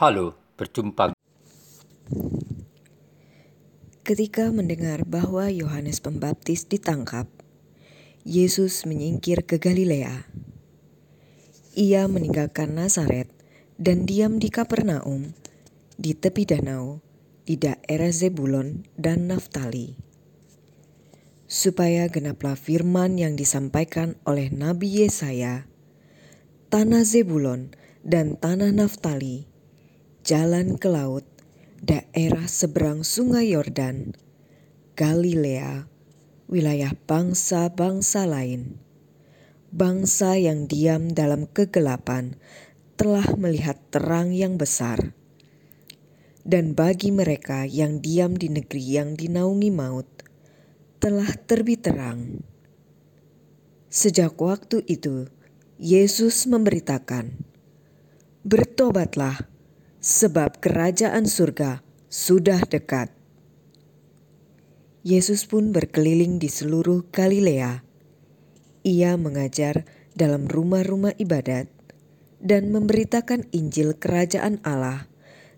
Halo, berjumpa. Ketika mendengar bahwa Yohanes Pembaptis ditangkap, Yesus menyingkir ke Galilea. Ia meninggalkan Nazaret dan diam di Kapernaum, di tepi danau, di daerah Zebulon dan Naftali. Supaya genaplah firman yang disampaikan oleh Nabi Yesaya, tanah Zebulon dan tanah Naftali, jalan ke laut, daerah seberang Sungai Yordan, Galilea, wilayah bangsa-bangsa lain. Bangsa yang diam dalam kegelapan telah melihat terang yang besar. Dan bagi mereka yang diam di negeri yang dinaungi maut, telah terbit terang. Sejak waktu itu, Yesus memberitakan, "Bertobatlah, sebab kerajaan surga sudah dekat. Yesus pun berkeliling di seluruh Galilea. Ia mengajar dalam rumah-rumah ibadat dan memberitakan Injil Kerajaan Allah,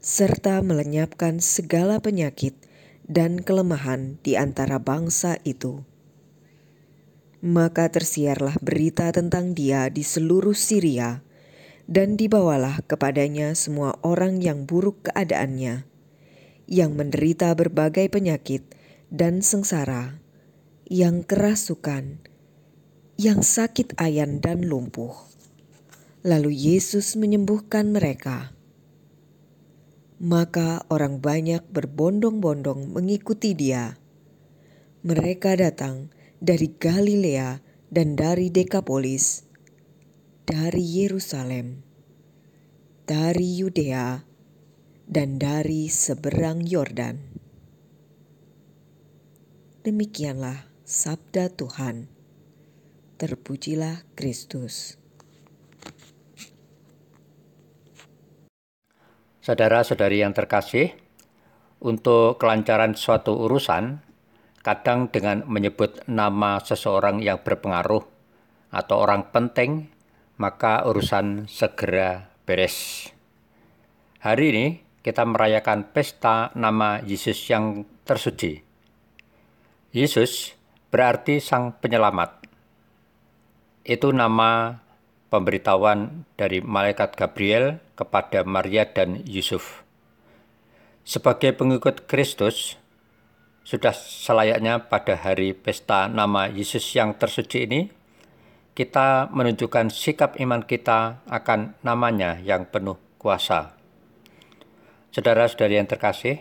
serta melenyapkan segala penyakit dan kelemahan di antara bangsa itu. Maka tersiarlah berita tentang Dia di seluruh Syria dan dibawalah kepadanya semua orang yang buruk keadaannya, yang menderita berbagai penyakit dan sengsara, yang kerasukan, yang sakit ayan dan lumpuh. Lalu Yesus menyembuhkan mereka. Maka orang banyak berbondong-bondong mengikuti Dia. Mereka datang dari Galilea dan dari Dekapolis dari Yerusalem, dari Yudea, dan dari seberang Yordan. Demikianlah sabda Tuhan. Terpujilah Kristus. Saudara-saudari yang terkasih, untuk kelancaran suatu urusan, kadang dengan menyebut nama seseorang yang berpengaruh atau orang penting maka urusan segera beres. Hari ini kita merayakan pesta nama Yesus yang tersuci. Yesus berarti Sang Penyelamat. Itu nama pemberitahuan dari malaikat Gabriel kepada Maria dan Yusuf. Sebagai pengikut Kristus, sudah selayaknya pada hari pesta nama Yesus yang tersuci ini kita menunjukkan sikap iman kita akan namanya yang penuh kuasa. Saudara-saudari yang terkasih,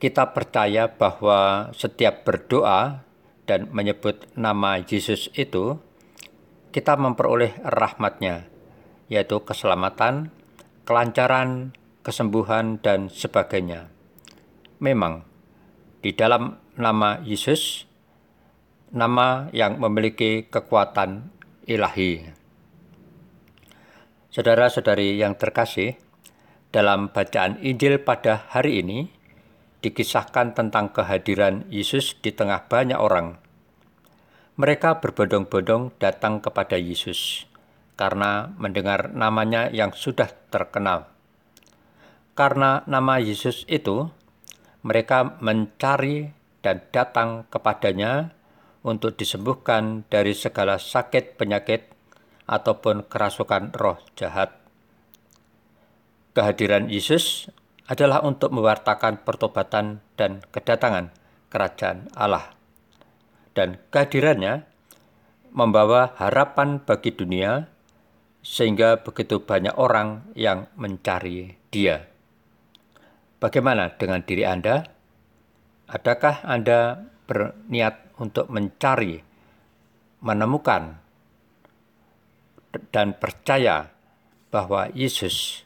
kita percaya bahwa setiap berdoa dan menyebut nama Yesus itu, kita memperoleh rahmatnya, yaitu keselamatan, kelancaran, kesembuhan, dan sebagainya. Memang, di dalam nama Yesus, nama yang memiliki kekuatan ilahi. Saudara-saudari yang terkasih, dalam bacaan Injil pada hari ini dikisahkan tentang kehadiran Yesus di tengah banyak orang. Mereka berbondong-bondong datang kepada Yesus karena mendengar namanya yang sudah terkenal. Karena nama Yesus itu, mereka mencari dan datang kepadanya untuk disembuhkan dari segala sakit penyakit ataupun kerasukan roh jahat. Kehadiran Yesus adalah untuk mewartakan pertobatan dan kedatangan kerajaan Allah. Dan kehadirannya membawa harapan bagi dunia sehingga begitu banyak orang yang mencari dia. Bagaimana dengan diri Anda? Adakah Anda berniat untuk mencari, menemukan, dan percaya bahwa Yesus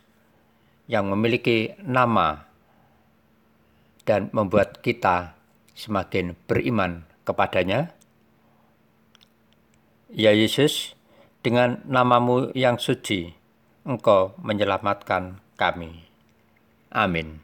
yang memiliki nama dan membuat kita semakin beriman kepadanya. Ya Yesus, dengan namamu yang suci, Engkau menyelamatkan kami. Amin.